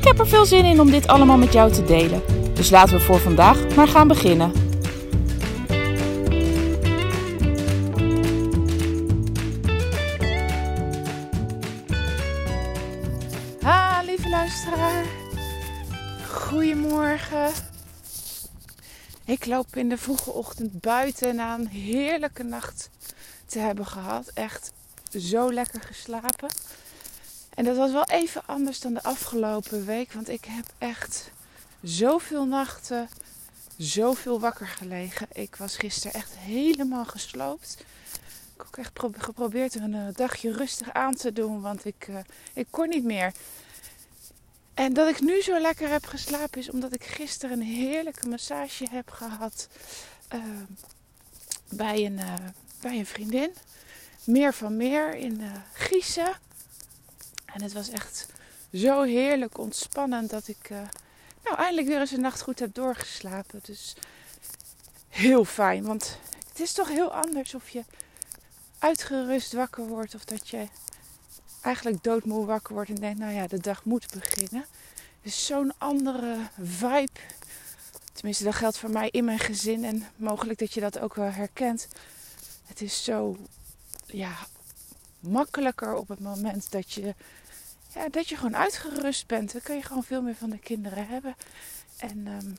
Ik heb er veel zin in om dit allemaal met jou te delen. Dus laten we voor vandaag maar gaan beginnen. Ha, lieve luisteraar. Goedemorgen. Ik loop in de vroege ochtend buiten na een heerlijke nacht te hebben gehad. Echt zo lekker geslapen. En dat was wel even anders dan de afgelopen week. Want ik heb echt zoveel nachten, zoveel wakker gelegen. Ik was gisteren echt helemaal gesloopt. Ik heb ook echt geprobeerd een eh, dagje rustig aan te doen. Want ik, uh, ik kon niet meer. En dat ik nu zo lekker heb geslapen is omdat ik gisteren een heerlijke massage heb gehad uh, bij, een, bij een vriendin. Meer van meer in Giezen. En het was echt zo heerlijk ontspannend dat ik nou, eindelijk weer eens een nacht goed heb doorgeslapen. Dus heel fijn, want het is toch heel anders of je uitgerust wakker wordt of dat je eigenlijk doodmoe wakker wordt en denkt, nou ja, de dag moet beginnen. Dus zo'n andere vibe. Tenminste, dat geldt voor mij in mijn gezin en mogelijk dat je dat ook wel herkent. Het is zo ja, makkelijker op het moment dat je, ja, dat je gewoon uitgerust bent. Dan kun je gewoon veel meer van de kinderen hebben. En um,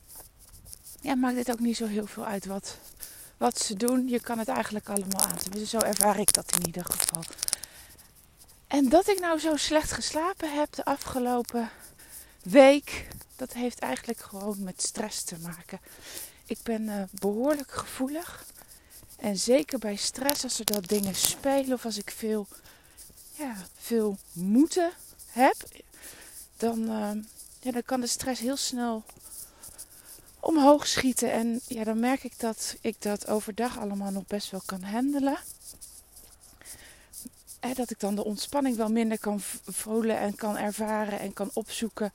ja, maakt het ook niet zo heel veel uit wat, wat ze doen. Je kan het eigenlijk allemaal aan. Tenminste, zo ervaar ik dat in ieder geval. En dat ik nou zo slecht geslapen heb de afgelopen week, dat heeft eigenlijk gewoon met stress te maken. Ik ben uh, behoorlijk gevoelig. En zeker bij stress, als er dat dingen spelen of als ik veel, ja, veel moeten heb, dan, uh, ja, dan kan de stress heel snel omhoog schieten. En ja, dan merk ik dat ik dat overdag allemaal nog best wel kan handelen hè, dat ik dan de ontspanning wel minder kan voelen en kan ervaren en kan opzoeken.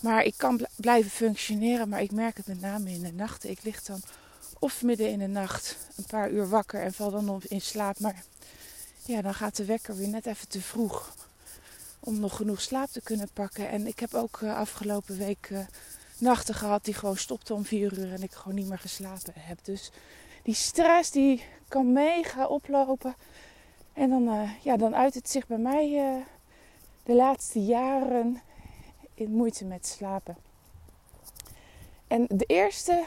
Maar ik kan blijven functioneren, maar ik merk het met name in de nachten. Ik lig dan of midden in de nacht een paar uur wakker en val dan in slaap. Maar ja, dan gaat de wekker weer net even te vroeg om nog genoeg slaap te kunnen pakken. En ik heb ook uh, afgelopen week uh, nachten gehad die gewoon stopten om vier uur en ik gewoon niet meer geslapen heb. Dus die stress die kan mega oplopen. En dan, uh, ja, dan uit het zich bij mij de laatste jaren in moeite met slapen. En de eerste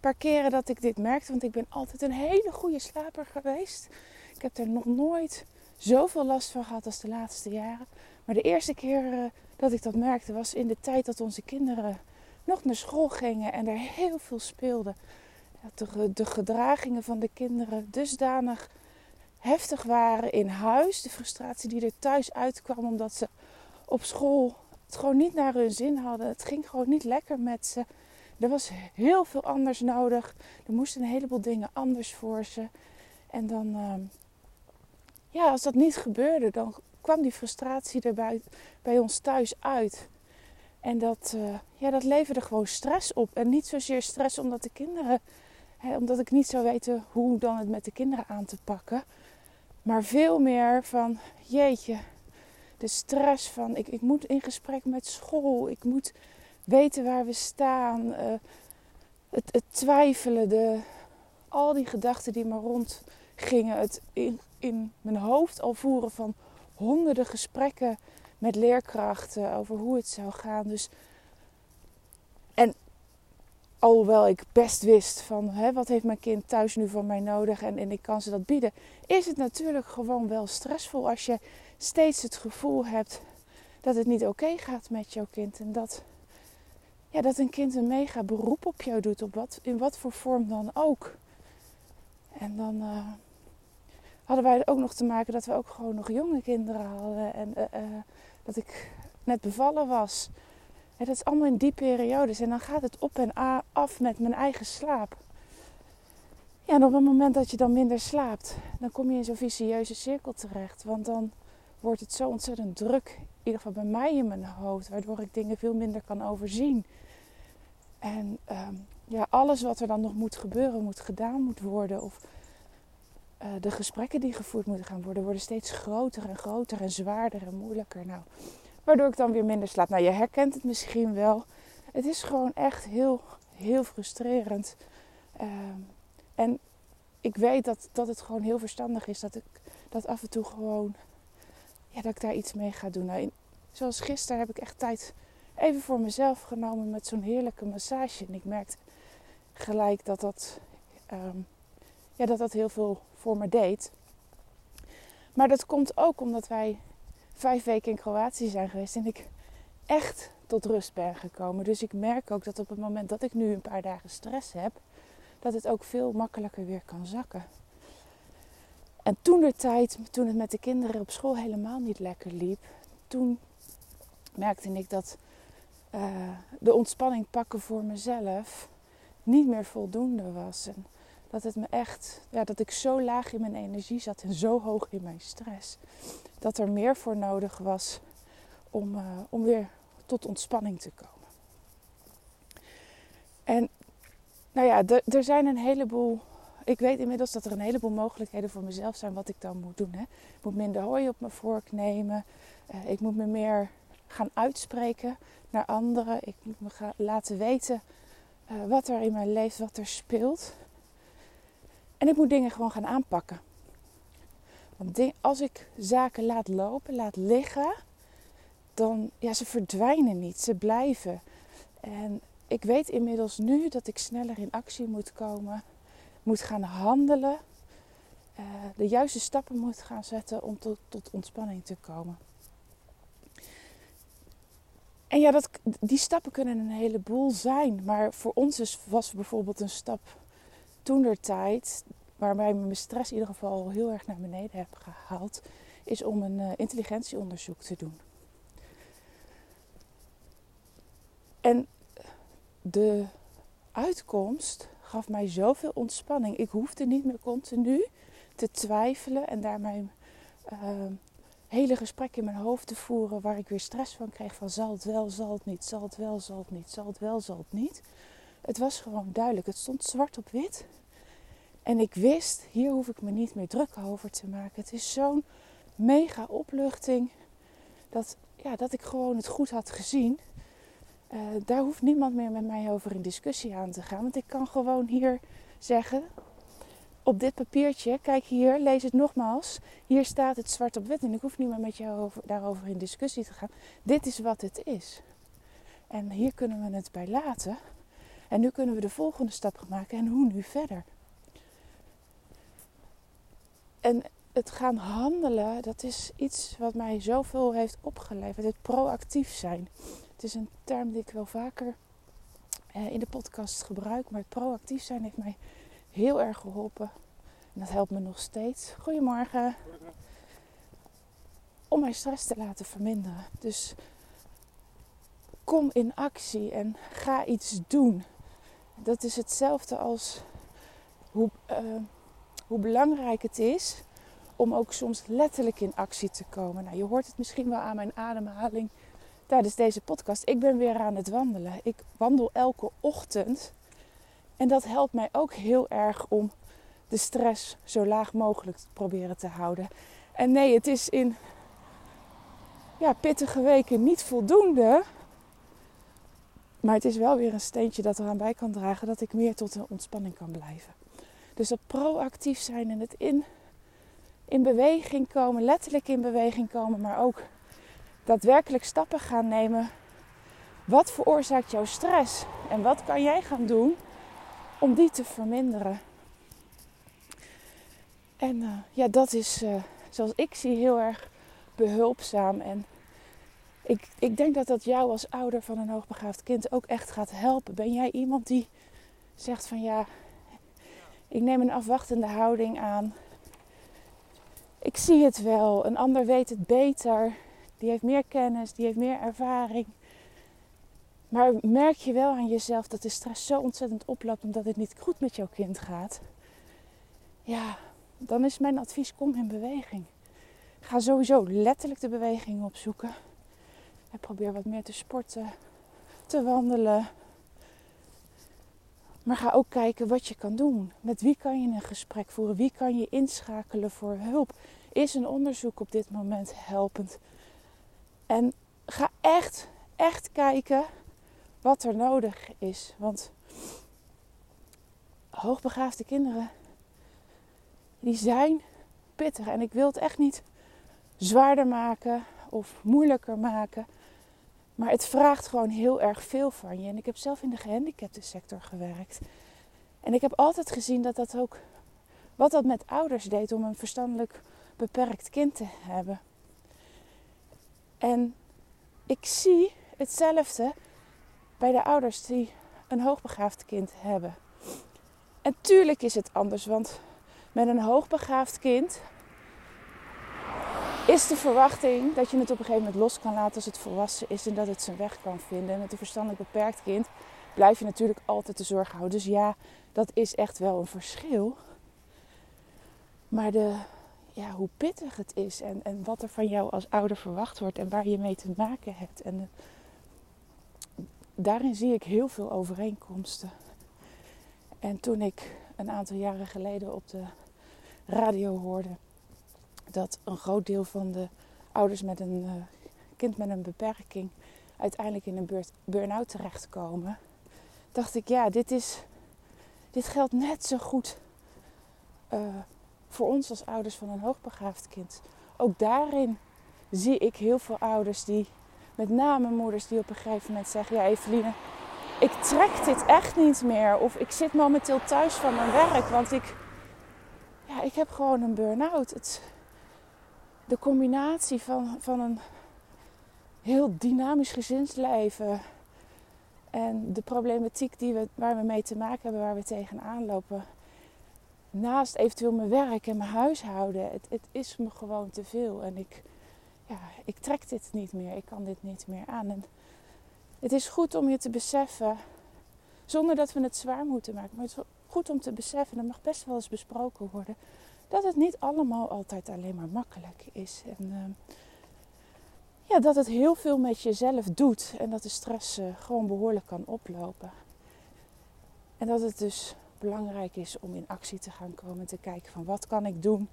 paar keren dat ik dit merkte, want ik ben altijd een hele goede slaper geweest. Ik heb er nog nooit zoveel last van gehad als de laatste jaren. Maar de eerste keer uh, dat ik dat merkte was in de tijd dat onze kinderen nog naar school gingen en er heel veel speelden. Ja, de, gedragingen van de kinderen dusdanig heftig waren in huis. De frustratie die er thuis uitkwam omdat ze op school het gewoon niet naar hun zin hadden. Het ging gewoon niet lekker met ze. Er was heel veel anders nodig. Er moesten een heleboel dingen anders voor ze. En dan, uh, ja, als dat niet gebeurde, dan kwam die frustratie er bij, ons thuis uit. En dat, uh, ja, dat leverde gewoon stress op. En niet zozeer stress omdat de kinderen, hè, omdat ik niet zou weten hoe dan het met de kinderen aan te pakken. Maar veel meer van, jeetje, de stress van, ik, ik moet in gesprek met school, ik moet weten waar we staan, het, het, twijfelen, de, al die gedachten die maar rondgingen, het in, in mijn hoofd al voeren van honderden gesprekken met leerkrachten over hoe het zou gaan. Dus, en alhoewel ik best wist van hè, wat heeft mijn kind thuis nu van mij nodig en, en ik kan ze dat bieden, is het natuurlijk gewoon wel stressvol als je steeds het gevoel hebt dat het niet oké gaat met jouw kind. En dat, ja, dat een kind een mega beroep op jou doet, op wat, in wat voor vorm dan ook. En dan uh, hadden wij ook nog te maken dat we ook gewoon nog jonge kinderen hadden. En uh, uh, dat ik net bevallen was. En dat is allemaal in die periodes. En dan gaat het op en af met mijn eigen slaap. Ja, en op het moment dat je dan minder slaapt, dan kom je in zo'n vicieuze cirkel terecht. Want dan wordt het zo ontzettend druk, in ieder geval bij mij in mijn hoofd, waardoor ik dingen veel minder kan overzien. En ehm, ja, alles wat er dan nog moet gebeuren, moet gedaan moet worden. Of uh, de gesprekken die gevoerd moeten gaan worden, worden steeds groter en groter en zwaarder en moeilijker. Nou, waardoor ik dan weer minder slaap. Nou, je herkent het misschien wel. Het is gewoon echt heel, heel frustrerend. Uh, en ik weet dat, dat het gewoon heel verstandig is dat ik dat af en toe gewoon, ja, dat ik daar iets mee ga doen. Nou, zoals gisteren heb ik echt tijd even voor mezelf genomen met zo'n heerlijke massage. En ik merkte gelijk dat dat, um, ja, dat dat heel veel voor me deed. Maar dat komt ook omdat wij vijf weken in Kroatië zijn geweest en ik echt tot rust ben gekomen. Dus ik merk ook dat op het moment dat ik nu een paar dagen stress heb, dat het ook veel makkelijker weer kan zakken. En toen de tijd, toen het met de kinderen op school helemaal niet lekker liep, toen merkte ik dat uh, de ontspanning pakken voor mezelf niet meer voldoende was. En dat het me echt, ja, dat ik zo laag in mijn energie zat en zo hoog in mijn stress. Dat er meer voor nodig was om, uh, om weer tot ontspanning te komen. En nou ja, er zijn een heleboel. Ik weet inmiddels dat er een heleboel mogelijkheden voor mezelf zijn wat ik dan moet doen. Hè. Ik moet minder hooi op mijn vork nemen. Uh, ik moet me meer gaan uitspreken naar anderen. Ik moet me laten weten uh, wat er in mijn leven, wat er speelt. En ik moet dingen gewoon gaan aanpakken. Want als ik zaken laat lopen, laat liggen, dan ja, ze verdwijnen niet, ze blijven. En ik weet inmiddels nu dat ik sneller in actie moet komen, moet gaan handelen, uh, de juiste stappen moet gaan zetten om tot, tot ontspanning te komen. En ja, dat, die stappen kunnen een heleboel zijn. Maar voor ons was bijvoorbeeld een stap toen der tijd, waarbij mijn stress in ieder geval heel erg naar beneden heb gehaald, is om een uh, intelligentieonderzoek te doen. En de uitkomst gaf mij zoveel ontspanning. Ik hoefde niet meer continu te twijfelen en daarmee uh, hele gesprekken in mijn hoofd te voeren waar ik weer stress van kreeg van zal het wel, zal het niet, zal het wel, zal het niet, zal het wel, zal het niet. Het was gewoon duidelijk. Het stond zwart op wit. En ik wist, hier hoef ik me niet meer druk over te maken. Het is zo'n mega opluchting dat, ja, dat ik gewoon het goed had gezien. Uh, daar hoeft niemand meer met mij over in discussie aan te gaan. Want ik kan gewoon hier zeggen: op dit papiertje, kijk hier, lees het nogmaals. Hier staat het zwart op wit en ik hoef niet meer met jou over, daarover in discussie te gaan. Dit is wat het is. En hier kunnen we het bij laten. En nu kunnen we de volgende stap maken. En hoe nu verder? En het gaan handelen, dat is iets wat mij zoveel heeft opgeleverd. Het proactief zijn. Het is een term die ik wel vaker eh, in de podcast gebruik. Maar het proactief zijn heeft mij heel erg geholpen. En dat helpt me nog steeds. Goedemorgen. Om mijn stress te laten verminderen. Dus kom in actie en ga iets doen. Dat is hetzelfde als hoe, uh, hoe belangrijk het is om ook soms letterlijk in actie te komen. Nou, je hoort het misschien wel aan mijn ademhaling tijdens deze podcast. Ik ben weer aan het wandelen. Ik wandel elke ochtend en dat helpt mij ook heel erg om de stress zo laag mogelijk te proberen te houden. En nee, het is in ja, pittige weken niet voldoende. Maar het is wel weer een steentje dat eraan bij kan dragen dat ik meer tot een ontspanning kan blijven. Dus dat proactief zijn en het in, in beweging komen, letterlijk in beweging komen, maar ook daadwerkelijk stappen gaan nemen. Wat veroorzaakt jouw stress? En wat kan jij gaan doen om die te verminderen. En uh, ja, dat is uh, zoals ik zie heel erg behulpzaam. En ik, ik denk dat dat jou als ouder van een hoogbegaafd kind ook echt gaat helpen. Ben jij iemand die zegt van ja, ik neem een afwachtende houding aan. Ik zie het wel, een ander weet het beter. Die heeft meer kennis, die heeft meer ervaring. Maar merk je wel aan jezelf dat de stress zo ontzettend oploopt omdat het niet goed met jouw kind gaat? Ja, dan is mijn advies: kom in beweging. Ga sowieso letterlijk de beweging opzoeken. En probeer wat meer te sporten, te wandelen. Maar ga ook kijken wat je kan doen. Met wie kan je een gesprek voeren? Wie kan je inschakelen voor hulp? Is een onderzoek op dit moment helpend? En ga echt, echt kijken wat er nodig is. Want hoogbegaafde kinderen, die zijn pittig. En ik wil het echt niet zwaarder maken of moeilijker maken. Maar het vraagt gewoon heel erg veel van je. En ik heb zelf in de gehandicapte sector gewerkt. En ik heb altijd gezien dat dat ook wat dat met ouders deed om een verstandelijk beperkt kind te hebben. En ik zie hetzelfde bij de ouders die een hoogbegaafd kind hebben. En tuurlijk is het anders, want met een hoogbegaafd kind is de verwachting dat je het op een gegeven moment los kan laten als het volwassen is en dat het zijn weg kan vinden. En met een verstandelijk beperkt kind blijf je natuurlijk altijd de zorg houden. Dus ja, dat is echt wel een verschil. Maar de, ja, hoe pittig het is en, en wat er van jou als ouder verwacht wordt en waar je mee te maken hebt. En daarin zie ik heel veel overeenkomsten. En toen ik een aantal jaren geleden op de radio hoorde dat een groot deel van de ouders met een uh, kind met een beperking uiteindelijk in een burn-out terechtkomen, dacht ik, ja, dit, is, dit geldt net zo goed uh, voor ons als ouders van een hoogbegaafd kind. Ook daarin zie ik heel veel ouders die, met name moeders, die op een gegeven moment zeggen: Ja, Eveline, ik trek dit echt niet meer. Of ik zit momenteel thuis van mijn werk, want ik, ja, ik heb gewoon een burn-out. De combinatie van, van een heel dynamisch gezinsleven en de problematiek die we, waar we mee te maken hebben, waar we tegenaan lopen naast eventueel mijn werk en mijn huishouden, het, het is me gewoon te veel. En ik, ja, ik trek dit niet meer. Ik kan dit niet meer aan. En het is goed om je te beseffen, zonder dat we het zwaar moeten maken, maar het is goed om te beseffen, dat mag best wel eens besproken worden, dat het niet allemaal altijd alleen maar makkelijk is. En uh, ja, dat het heel veel met jezelf doet en dat de stress uh, gewoon behoorlijk kan oplopen. En dat het dus belangrijk is om in actie te gaan komen. Te kijken van wat kan ik doen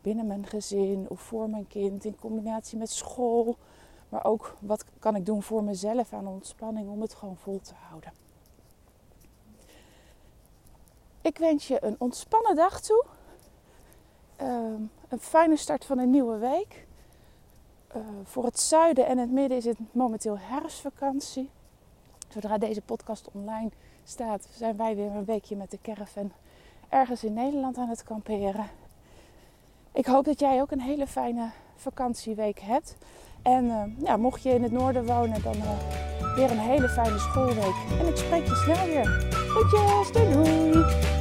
binnen mijn gezin of voor mijn kind in combinatie met school. Maar ook wat kan ik doen voor mezelf aan ontspanning om het gewoon vol te houden. Ik wens je een ontspannen dag toe. Ehm, een fijne start van een nieuwe week. Uh, voor het zuiden en het midden is het momenteel herfstvakantie. Zodra deze podcast online staat, zijn wij weer een weekje met de caravan ergens in Nederland aan het kamperen. Ik hoop dat jij ook een hele fijne vakantieweek hebt. En uh, ja, mocht je in het noorden wonen, dan uh, weer een hele fijne schoolweek. En ik spreek je snel weer. Groetjes, doei doei!